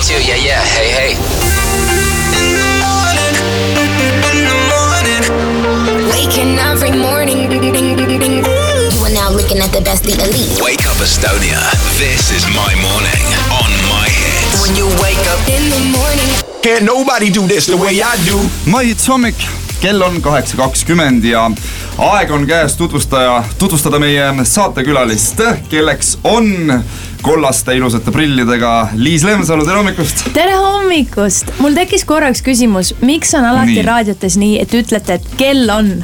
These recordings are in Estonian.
one, two, yeah, yeah, hey, hey. Waking every morning. You are now looking at the best, the elite. Wake up Estonia. This is my morning on my hits. When you wake up, In the morning. Can't nobody do this the way I do. My hommik, kell on kaheksa kakskümmend ja aeg on käes tutvustaja, tutvustada meie saatekülalist, kelleks on kollaste ilusate prillidega Liis Lemsalu, tere hommikust. tere hommikust, mul tekkis korraks küsimus, miks on alati Nii. raadiotes nii, et ütlete, et kell on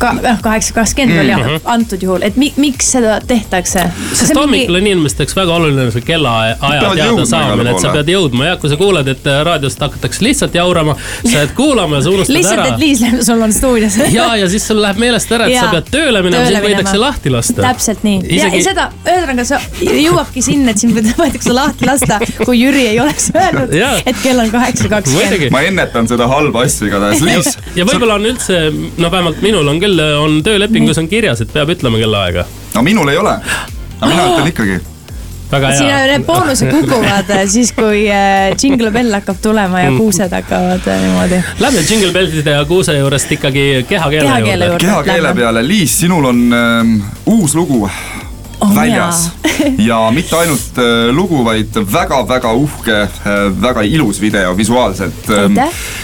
noh, kaheksa kakskümmend oli jah antud juhul, et mi, miks seda tehtakse? sest hommikul on inimesteks väga oluline see kellaaja teada saamine, et sa pead jõudma ja kui sa kuuled, et raadiost hakatakse lihtsalt jaurama, sa jääd kuulama ja sa unustad lihtsalt, ära et. Liis Lemsul on stuudios. ja, ja siis sul läheb meelest ära, et sa Jaa, pead tööle minema, sind võidakse lahti lasta. täpselt nii Isegi... ja, ja seda, ühesõnaga sa jõuabki sinna, et sind võetakse lahti lasta, kui Jüri ei oleks öelnud Jaa., et kell on kaheksa kakskümmend. ma ennetan seda halba asja igatahes, Liis. ja võib-olla on üldse, no vähemalt minul on küll, on töölepingus on kirjas, et peab ütlema kellaaega. no minul ei ole, aga mina ütlen ikkagi. väga siin hea. on need boonused kukuvad äh, siis, kui äh, Jingle Bell hakkab tulema ja kuused hakkavad äh, niimoodi. Lähme Jingle Bellide ja Kuuse juurest ikkagi kehakeele Kehakeele juurde. kehakeele peale, Liis, sinul on ähm, uus lugu väljas. ja mitte ainult äh, lugu, vaid väga-väga uhke äh,, väga ilus video visuaalselt.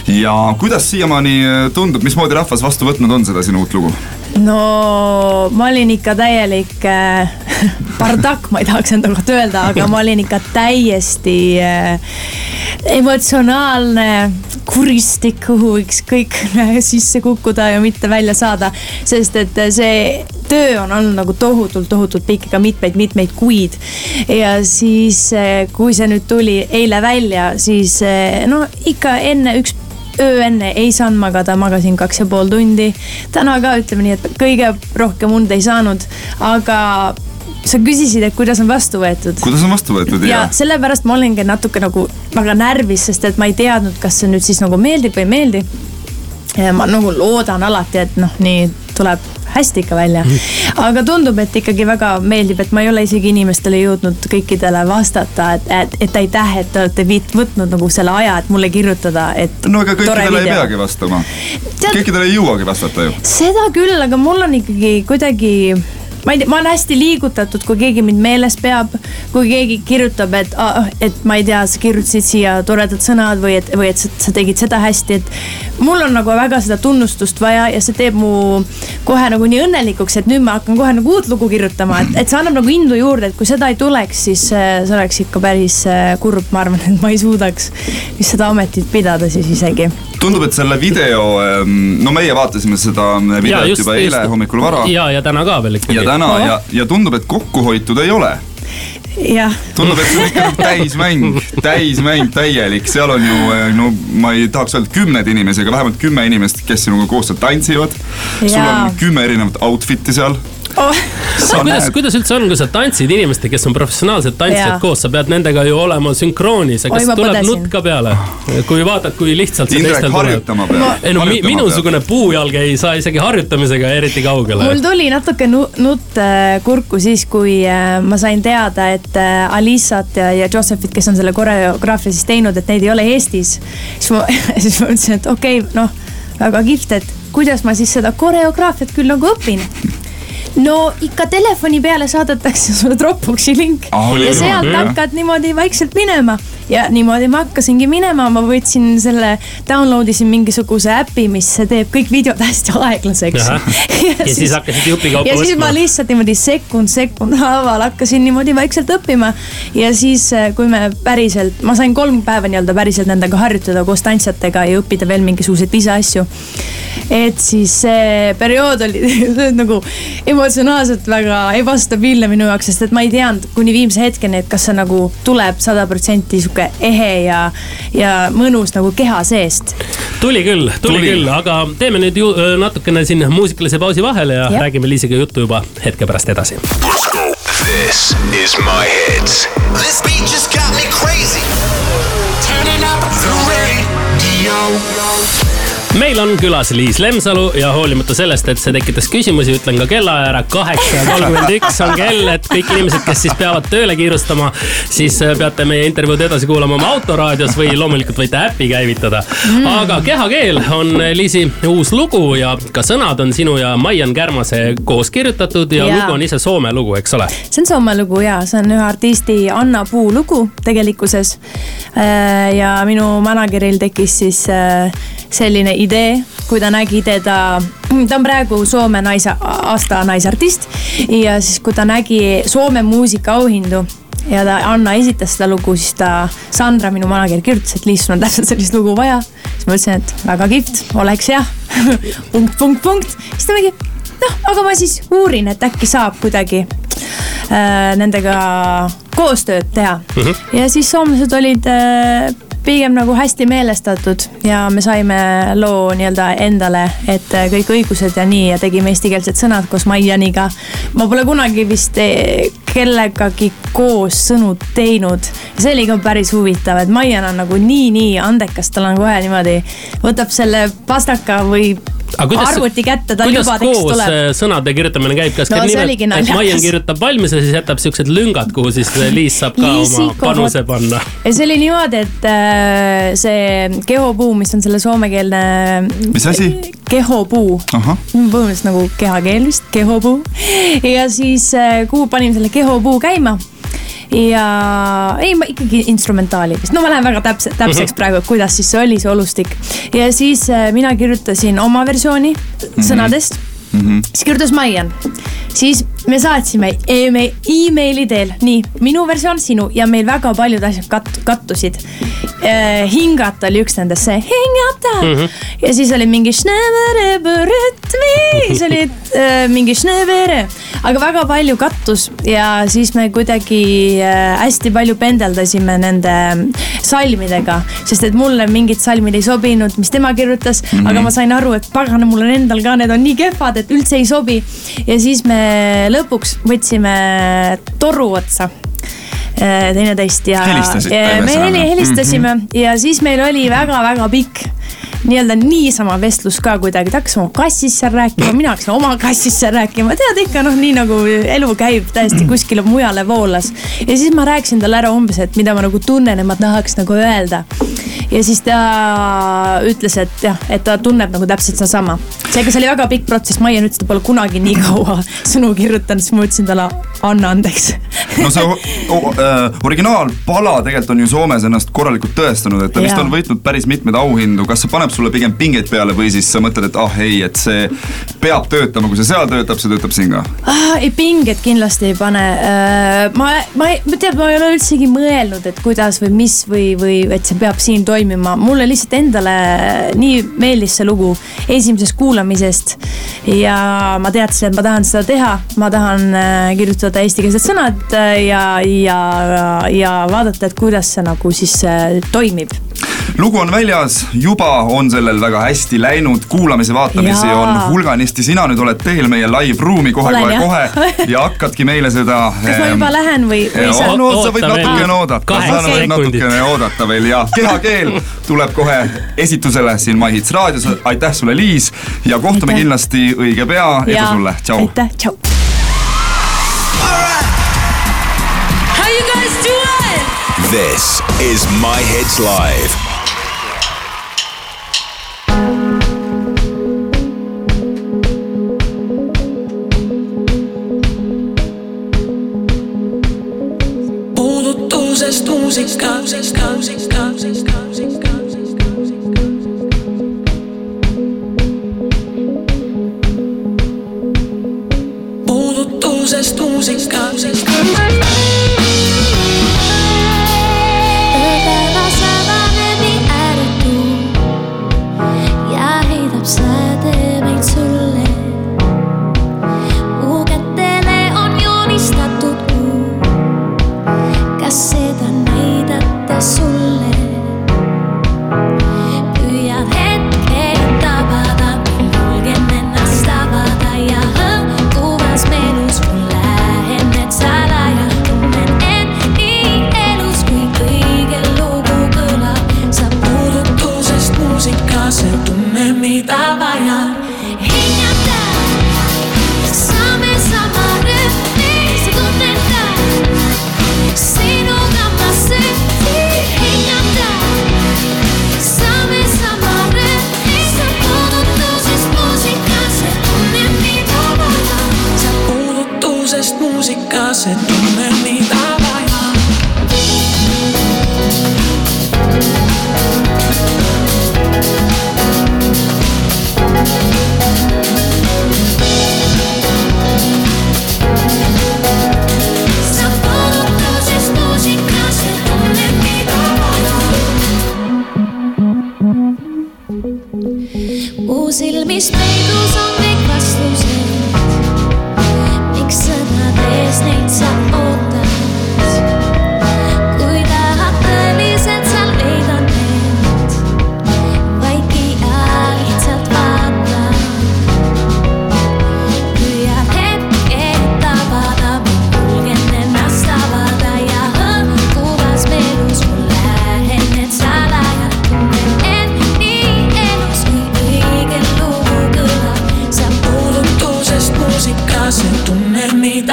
Ja kuidas siiamaani äh, tundub, mismoodi rahvas vastu võtnud on seda sinu uut lugu? no ma olin ikka täielik äh, bardakk, ma ei tahaks enda kohta öelda, aga ma olin ikka täiesti äh, emotsionaalne kuristik, kuhu võiks kõik sisse kukkuda ja mitte välja saada. sest et see töö on olnud nagu tohutult, tohutult pikk, ikka mitmeid-mitmeid kuid. ja siis, kui see nüüd tuli eile välja, siis äh, no ikka enne üks öö enne ei saanud magada, magasin kaks ja pool tundi. täna ka ütleme nii, et kõige rohkem und ei saanud, aga sa küsisid, et kuidas on vastu võetud. kuidas on vastu võetud ja sellepärast ma olingi natuke nagu väga närvis, sest et ma ei teadnud, kas see nüüd siis nagu meeldib või ei meeldi. ma nagu loodan alati, et noh, nii tuleb hästi ikka välja. aga tundub, et ikkagi väga meeldib, et ma ei ole isegi inimestele jõudnud kõikidele vastata, et, et, et aitäh, et te olete viit- võtnud nagu selle aja, et mulle kirjutada, et. no aga kõikidele ei peagi vastama. Tead- kõikidele ei jõuagi vastata ju. seda küll, aga mul on ikkagi kuidagi ma ei tea, ma olen hästi liigutatud, kui keegi mind meeles peab, kui keegi kirjutab, et, et ma ei tea, sa kirjutasid siia toredad sõnad või et, või et sa, sa tegid seda hästi, et mul on nagu väga seda tunnustust vaja ja see teeb mu kohe nagu nii õnnelikuks, et nüüd ma hakkan kohe nagu uut lugu kirjutama, et, et see annab nagu indu juurde, et kui seda ei tuleks, siis äh, see oleks ikka päris äh, kurb, ma arvan, et ma ei suudaks vist seda ametit pidada siis isegi tundub, et selle video, no meie vaatasime seda videot juba eile hommikul vara. ja, ja täna ka veel ikkagi ja. täna ja, ja tundub, et kokku hoitud ei ole. tundub, et see on ikka täismäng, täismäng täielik, seal on ju no ma ei tahaks öelda kümneid inimesi, aga vähemalt kümme inimest, kes sinuga koos seal tantsivad. sul on kümme erinevat outfit'i seal. Oh. kuidas, kuidas üldse on, kui sa tantsid inimestega, kes on professionaalsed tantsijad koos, sa pead nendega ju olema sünkroonis, kas ma tuleb nutt ka peale? kui vaatad, kui lihtsalt Indrek harjutama peab. ei no mi, minusugune puujalg ei saa isegi harjutamisega eriti kaugele mul. tuli natuke nu- nutt äh, kurku siis, kui äh, ma sain teada, et äh, Alissat ja, ja Josephit, kes on selle koreograafia siis teinud, et neid ei ole Eestis. siis ma, siis ma mõtlesin, et okei okay,, noh, väga kihvt, et kuidas ma siis seda koreograafiat küll nagu õpin no ikka telefoni peale saadetakse sulle Dropboxi link. Ah, ja sealt hakkad niimoodi vaikselt minema ja niimoodi ma hakkasingi minema, ma võtsin selle, download isin mingisuguse äpi, mis teeb kõik videod hästi aeglaseks Ahah. ja siis hakkasid jupikaupa ja siis võtma. ma lihtsalt niimoodi sekund, sekund haaval hakkasin niimoodi vaikselt õppima. ja siis, kui me päriselt, ma sain kolm päeva nii-öelda päriselt nendega harjutada koos tantsijatega ja õppida veel mingisuguseid lisaasju. et siis see periood oli nagu emotsionaalselt väga ebastabiilne minu jaoks, sest et ma ei teadnud kuni viimse hetkeni, et kas see nagu tuleb sada protsenti sihuke ehe ja, ja mõnus nagu keha seest. tuli küll, tuli Tuli. küll, aga teeme nüüd ju natukene siin muusikalise pausi vahele ja Jah. räägime Liisiga juttu juba hetke pärast edasi. This is my hits. this beat just got me crazy. Turning up meil on külas Liis Lemsalu ja hoolimata sellest, et see tekitas küsimusi, ütlen ka kellaaja ära, kaheksa kolmkümmend üks on kell, et kõik inimesed, kes siis peavad tööle kiirustama, siis äh, peate meie intervjuud edasi kuulama oma autoraadios või loomulikult võite äpi käivitada. Mm.. aga Kehakeel on Liisi uus lugu ja ka sõnad on sinu ja Maian Kärmase koos kirjutatud ja, ja lugu on ise Soome lugu, eks ole? see on Soome lugu ja see on ühe artisti Anna Puu lugu tegelikkuses. Äh, ja minu manager'il tekkis siis äh, selline idee, kui ta nägi teda, ta on praegu Soome naise, aasta naisartist. ja siis, kui ta nägi Soome muusikaauhindu ja ta, Anna esitas seda lugu, siis ta, Sandra, minu manager, kirjutas, et Liis, sul on täpselt sellist lugu vaja. siis ma ütlesin, et väga kihvt, oleks jah punkt, punkt, punkt. siis ta mingi, noh, aga ma siis uurin, et äkki saab kuidagi äh, nendega koostööd teha mm. -hmm. ja siis soomlased olid äh, pigem nagu hästi meelestatud ja me saime loo nii-öelda endale, et äh, kõik õigused ja nii ja tegime eestikeelsed sõnad koos Maianiga. ma pole kunagi vist eh, kellegagi koos sõnu teinud. see oli ka päris huvitav, et Maian on nagu nii-nii andekas, tal on kohe niimoodi, võtab selle pastaka või arvuti kätte, tal juba tekst tuleb. kuidas sõnade kirjutamine käib, kas no, käib niimoodi, et Maian kirjutab valmis ja siis jätab siuksed lüngad, kuhu siis Liis saab ka Liisi oma panuse panna? ja see oli niimoodi, et äh, see kehopuu, mis on selle soomekeelne. mis asi? kehopuu. põhimõtteliselt nagu kehakeel vist, kehopuu. ja siis äh, kuhu panime selle kehopuu käima ja ei, ma ikkagi instrumentaali vist, no ma lähen väga täpse, täpseks mhm. praegu, et kuidas siis see oli, see olustik. ja siis äh, mina kirjutasin oma versiooni mhm. sõnadest mm, -hmm. siis kirjutas Maian siis me saatsime emaili teel, nii minu versioon, sinu ja meil väga paljud asjad kat-, kattusid. Hingata oli üks nendest, see hingata mm. -hmm. ja siis oli mingi siis oli äh, mingi aga väga palju kattus ja siis me kuidagi äh, hästi palju pendeldasime nende salmidega, sest et mulle mingid salmid ei sobinud, mis tema kirjutas mm, -hmm. aga ma sain aru, et pagana, mul on endal ka, need on nii kehvad, et üldse ei sobi. ja siis me lõpuks võtsime toru otsa teineteist ja, ja me helistasime mm -hmm. ja siis meil oli väga-väga pikk nii-öelda niisama vestlus ka kuidagi, ta hakkas oma kassist seal rääkima, mina hakkasin oma kassist seal rääkima, tead ikka noh, nii nagu elu käib täiesti kuskile mujale voolas. ja siis ma rääkisin talle ära umbes, et mida ma nagu tunnen ja ma tahaks nagu öelda. ja siis ta ütles, et jah, et ta tunneb nagu täpselt sedasama. Seega see oli väga pikk protsess, Maian ütles, et ta pole kunagi nii kaua sõnu kirjutanud, siis ma ütlesin talle, anna andeks no see äh, originaalpala tegelikult on ju Soomes ennast korralikult tõestanud, et ta vist on võitnud päris mitmeid auhindu, kas see paneb sulle pigem pingeid peale või siis sa mõtled, et ah ei, et see peab töötama, kui see seal töötab, see töötab siin ka ah,? ei, pingeid kindlasti ei pane äh,. ma, ma, ma tead, ma ei ole üldsegi mõelnud, et kuidas või mis või, või et see peab siin toimima. mulle lihtsalt endale nii meeldis see lugu esimesest kuulamisest ja ma teadsin, et ma tahan seda teha, ma tahan äh, kirjutada eestikeelsed sõnad äh, ja, ja, ja vaadata, et kuidas see nagu siis äh, toimib lugu on väljas, juba on sellel väga hästi läinud, kuulamise, vaatamisi Jaa. on hulganisti, sina nüüd oled teel meie live-ruumi kohe-kohe-kohe ja hakkadki meile seda. kas ma juba lähen või, või sa? no sa võid natukene oodata, sa võid natukene oodata veel ja kehakeel tuleb kohe esitusele siin My Hits raadios, aitäh sulle, Liis ja kohtume aitäh. kindlasti õige pea, edu sulle, tšau. aitäh, tšau. This is My Hits Live. music comes, it comes, it comes, it comes, it comes. Tudo, casa, em casa. tunnen,